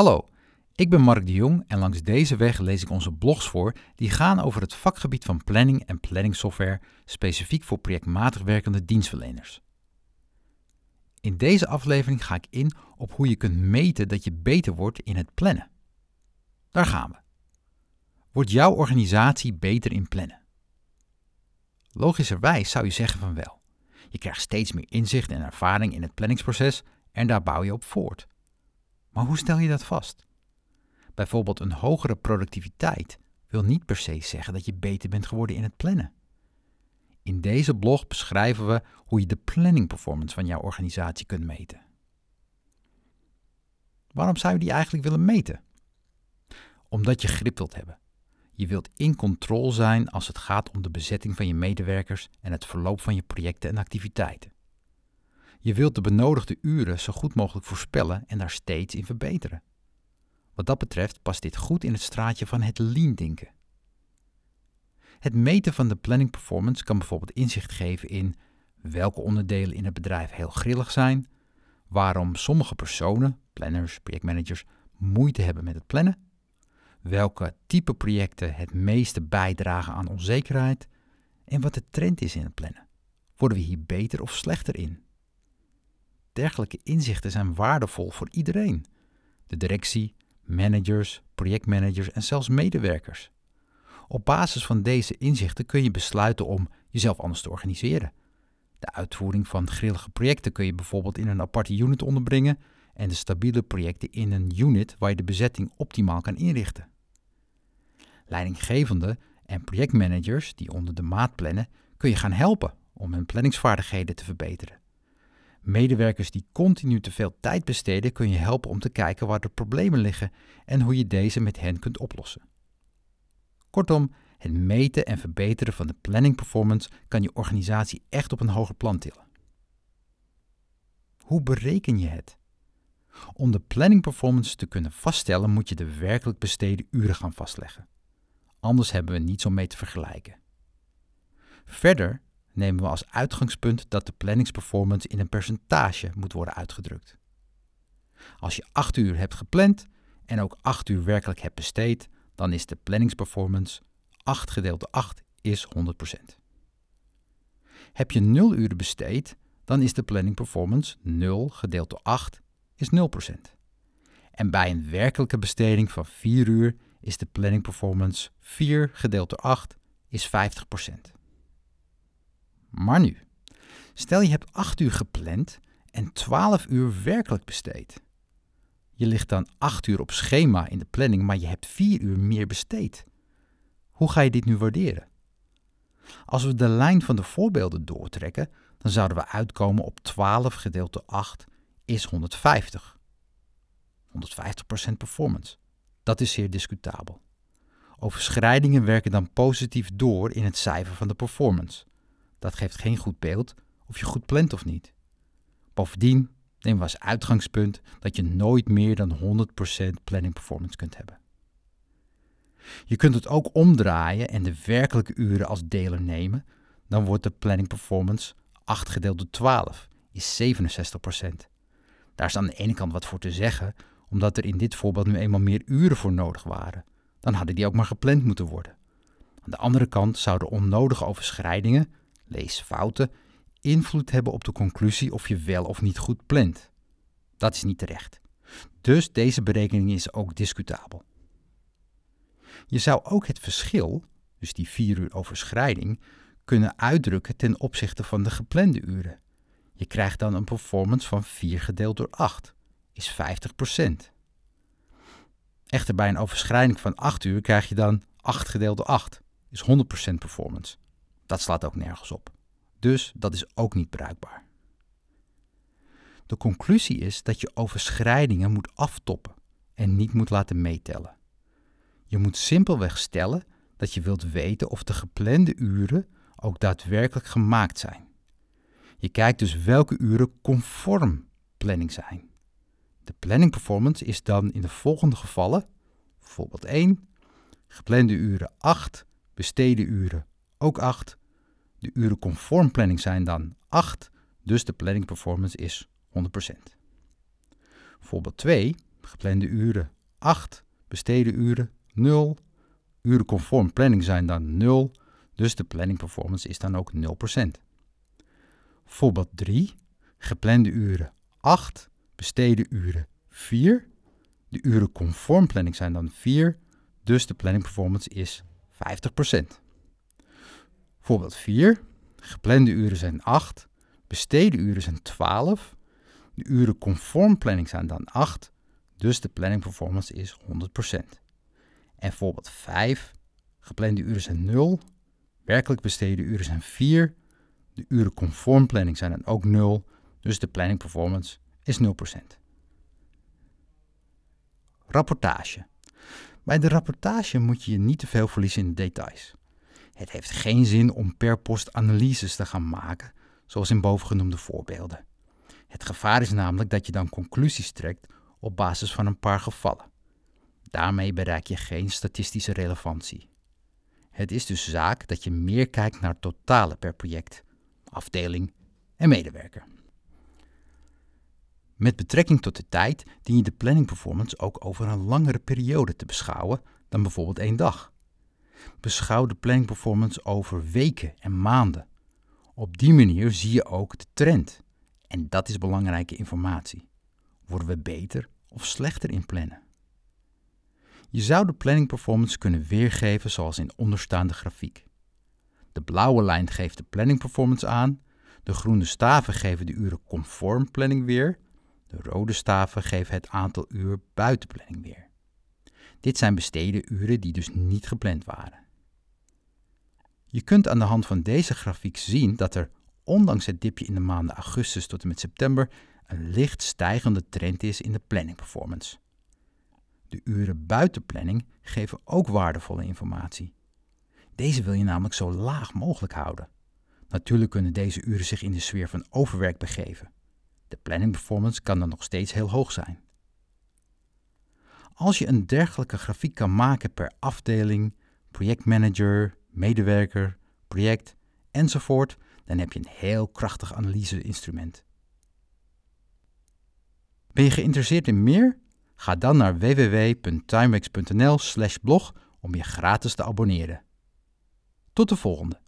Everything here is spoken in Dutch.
Hallo, ik ben Mark de Jong en langs deze weg lees ik onze blogs voor die gaan over het vakgebied van planning en planningsoftware specifiek voor projectmatig werkende dienstverleners. In deze aflevering ga ik in op hoe je kunt meten dat je beter wordt in het plannen. Daar gaan we. Wordt jouw organisatie beter in plannen? Logischerwijs zou je zeggen van wel. Je krijgt steeds meer inzicht en ervaring in het planningsproces en daar bouw je op voort. Maar hoe stel je dat vast? Bijvoorbeeld een hogere productiviteit wil niet per se zeggen dat je beter bent geworden in het plannen. In deze blog beschrijven we hoe je de planning performance van jouw organisatie kunt meten. Waarom zou je die eigenlijk willen meten? Omdat je grip wilt hebben. Je wilt in controle zijn als het gaat om de bezetting van je medewerkers en het verloop van je projecten en activiteiten. Je wilt de benodigde uren zo goed mogelijk voorspellen en daar steeds in verbeteren. Wat dat betreft past dit goed in het straatje van het lean denken. Het meten van de planning performance kan bijvoorbeeld inzicht geven in welke onderdelen in het bedrijf heel grillig zijn, waarom sommige personen, planners, projectmanagers, moeite hebben met het plannen, welke type projecten het meeste bijdragen aan onzekerheid en wat de trend is in het plannen. Worden we hier beter of slechter in? Dergelijke inzichten zijn waardevol voor iedereen: de directie, managers, projectmanagers en zelfs medewerkers. Op basis van deze inzichten kun je besluiten om jezelf anders te organiseren. De uitvoering van grillige projecten kun je bijvoorbeeld in een aparte unit onderbrengen en de stabiele projecten in een unit waar je de bezetting optimaal kan inrichten. Leidinggevenden en projectmanagers die onder de maat plannen, kun je gaan helpen om hun planningsvaardigheden te verbeteren. Medewerkers die continu te veel tijd besteden, kun je helpen om te kijken waar de problemen liggen en hoe je deze met hen kunt oplossen. Kortom, het meten en verbeteren van de planning performance kan je organisatie echt op een hoger plan tillen. Hoe bereken je het? Om de planning performance te kunnen vaststellen, moet je de werkelijk besteden uren gaan vastleggen. Anders hebben we niets om mee te vergelijken. Verder nemen we als uitgangspunt dat de planningsperformance in een percentage moet worden uitgedrukt. Als je 8 uur hebt gepland en ook 8 uur werkelijk hebt besteed, dan is de planningsperformance 8 gedeeld door 8 is 100%. Heb je 0 uren besteed, dan is de planning performance 0 gedeeld door 8 is 0%. En bij een werkelijke besteding van 4 uur is de planning performance 4 gedeeld door 8 is 50%. Maar nu, stel je hebt 8 uur gepland en 12 uur werkelijk besteed. Je ligt dan 8 uur op schema in de planning, maar je hebt 4 uur meer besteed. Hoe ga je dit nu waarderen? Als we de lijn van de voorbeelden doortrekken, dan zouden we uitkomen op 12 gedeeld door 8 is 150. 150% performance. Dat is zeer discutabel. Overschrijdingen werken dan positief door in het cijfer van de performance. Dat geeft geen goed beeld of je goed plant of niet. Bovendien nemen we als uitgangspunt dat je nooit meer dan 100% planning performance kunt hebben. Je kunt het ook omdraaien en de werkelijke uren als deler nemen. Dan wordt de planning performance 8 gedeeld door 12 is 67%. Daar is aan de ene kant wat voor te zeggen, omdat er in dit voorbeeld nu eenmaal meer uren voor nodig waren. Dan hadden die ook maar gepland moeten worden. Aan de andere kant zouden onnodige overschrijdingen, lees fouten, invloed hebben op de conclusie of je wel of niet goed plant. Dat is niet terecht. Dus deze berekening is ook discutabel. Je zou ook het verschil, dus die 4 uur overschrijding, kunnen uitdrukken ten opzichte van de geplande uren. Je krijgt dan een performance van 4 gedeeld door 8, is 50%. Echter bij een overschrijding van 8 uur krijg je dan 8 gedeeld door 8, is 100% performance. Dat slaat ook nergens op. Dus dat is ook niet bruikbaar. De conclusie is dat je overschrijdingen moet aftoppen en niet moet laten meetellen. Je moet simpelweg stellen dat je wilt weten of de geplande uren ook daadwerkelijk gemaakt zijn. Je kijkt dus welke uren conform planning zijn. De planning performance is dan in de volgende gevallen, voorbeeld 1, geplande uren 8, besteden uren ook 8. De uren conform planning zijn dan 8, dus de planning performance is 100%. Voorbeeld 2, geplande uren 8, besteden uren 0. Uren conform planning zijn dan 0, dus de planning performance is dan ook 0%. Voorbeeld 3, geplande uren 8, besteden uren 4. De uren conform planning zijn dan 4, dus de planning performance is 50%. Voorbeeld 4, geplande uren zijn 8, besteden uren zijn 12. De uren conform planning zijn dan 8, dus de planning performance is 100%. En voorbeeld 5, geplande uren zijn 0, werkelijk besteden uren zijn 4, de uren conform planning zijn dan ook 0, dus de planning performance is 0%. Rapportage. Bij de rapportage moet je je niet te veel verliezen in de details. Het heeft geen zin om per post analyses te gaan maken, zoals in bovengenoemde voorbeelden. Het gevaar is namelijk dat je dan conclusies trekt op basis van een paar gevallen. Daarmee bereik je geen statistische relevantie. Het is dus zaak dat je meer kijkt naar het totale per project, afdeling en medewerker. Met betrekking tot de tijd dien je de planning performance ook over een langere periode te beschouwen dan bijvoorbeeld één dag. Beschouw de planning performance over weken en maanden. Op die manier zie je ook de trend. En dat is belangrijke informatie. Worden we beter of slechter in plannen? Je zou de planning performance kunnen weergeven zoals in onderstaande grafiek. De blauwe lijn geeft de planning performance aan, de groene staven geven de uren conform planning weer, de rode staven geven het aantal uur buiten planning weer. Dit zijn besteden uren die dus niet gepland waren. Je kunt aan de hand van deze grafiek zien dat er, ondanks het dipje in de maanden augustus tot en met september, een licht stijgende trend is in de planning performance. De uren buiten planning geven ook waardevolle informatie. Deze wil je namelijk zo laag mogelijk houden. Natuurlijk kunnen deze uren zich in de sfeer van overwerk begeven. De planning performance kan dan nog steeds heel hoog zijn. Als je een dergelijke grafiek kan maken per afdeling, projectmanager, medewerker, project enzovoort, dan heb je een heel krachtig analyse-instrument. Ben je geïnteresseerd in meer? Ga dan naar www.timex.nl/blog om je gratis te abonneren. Tot de volgende.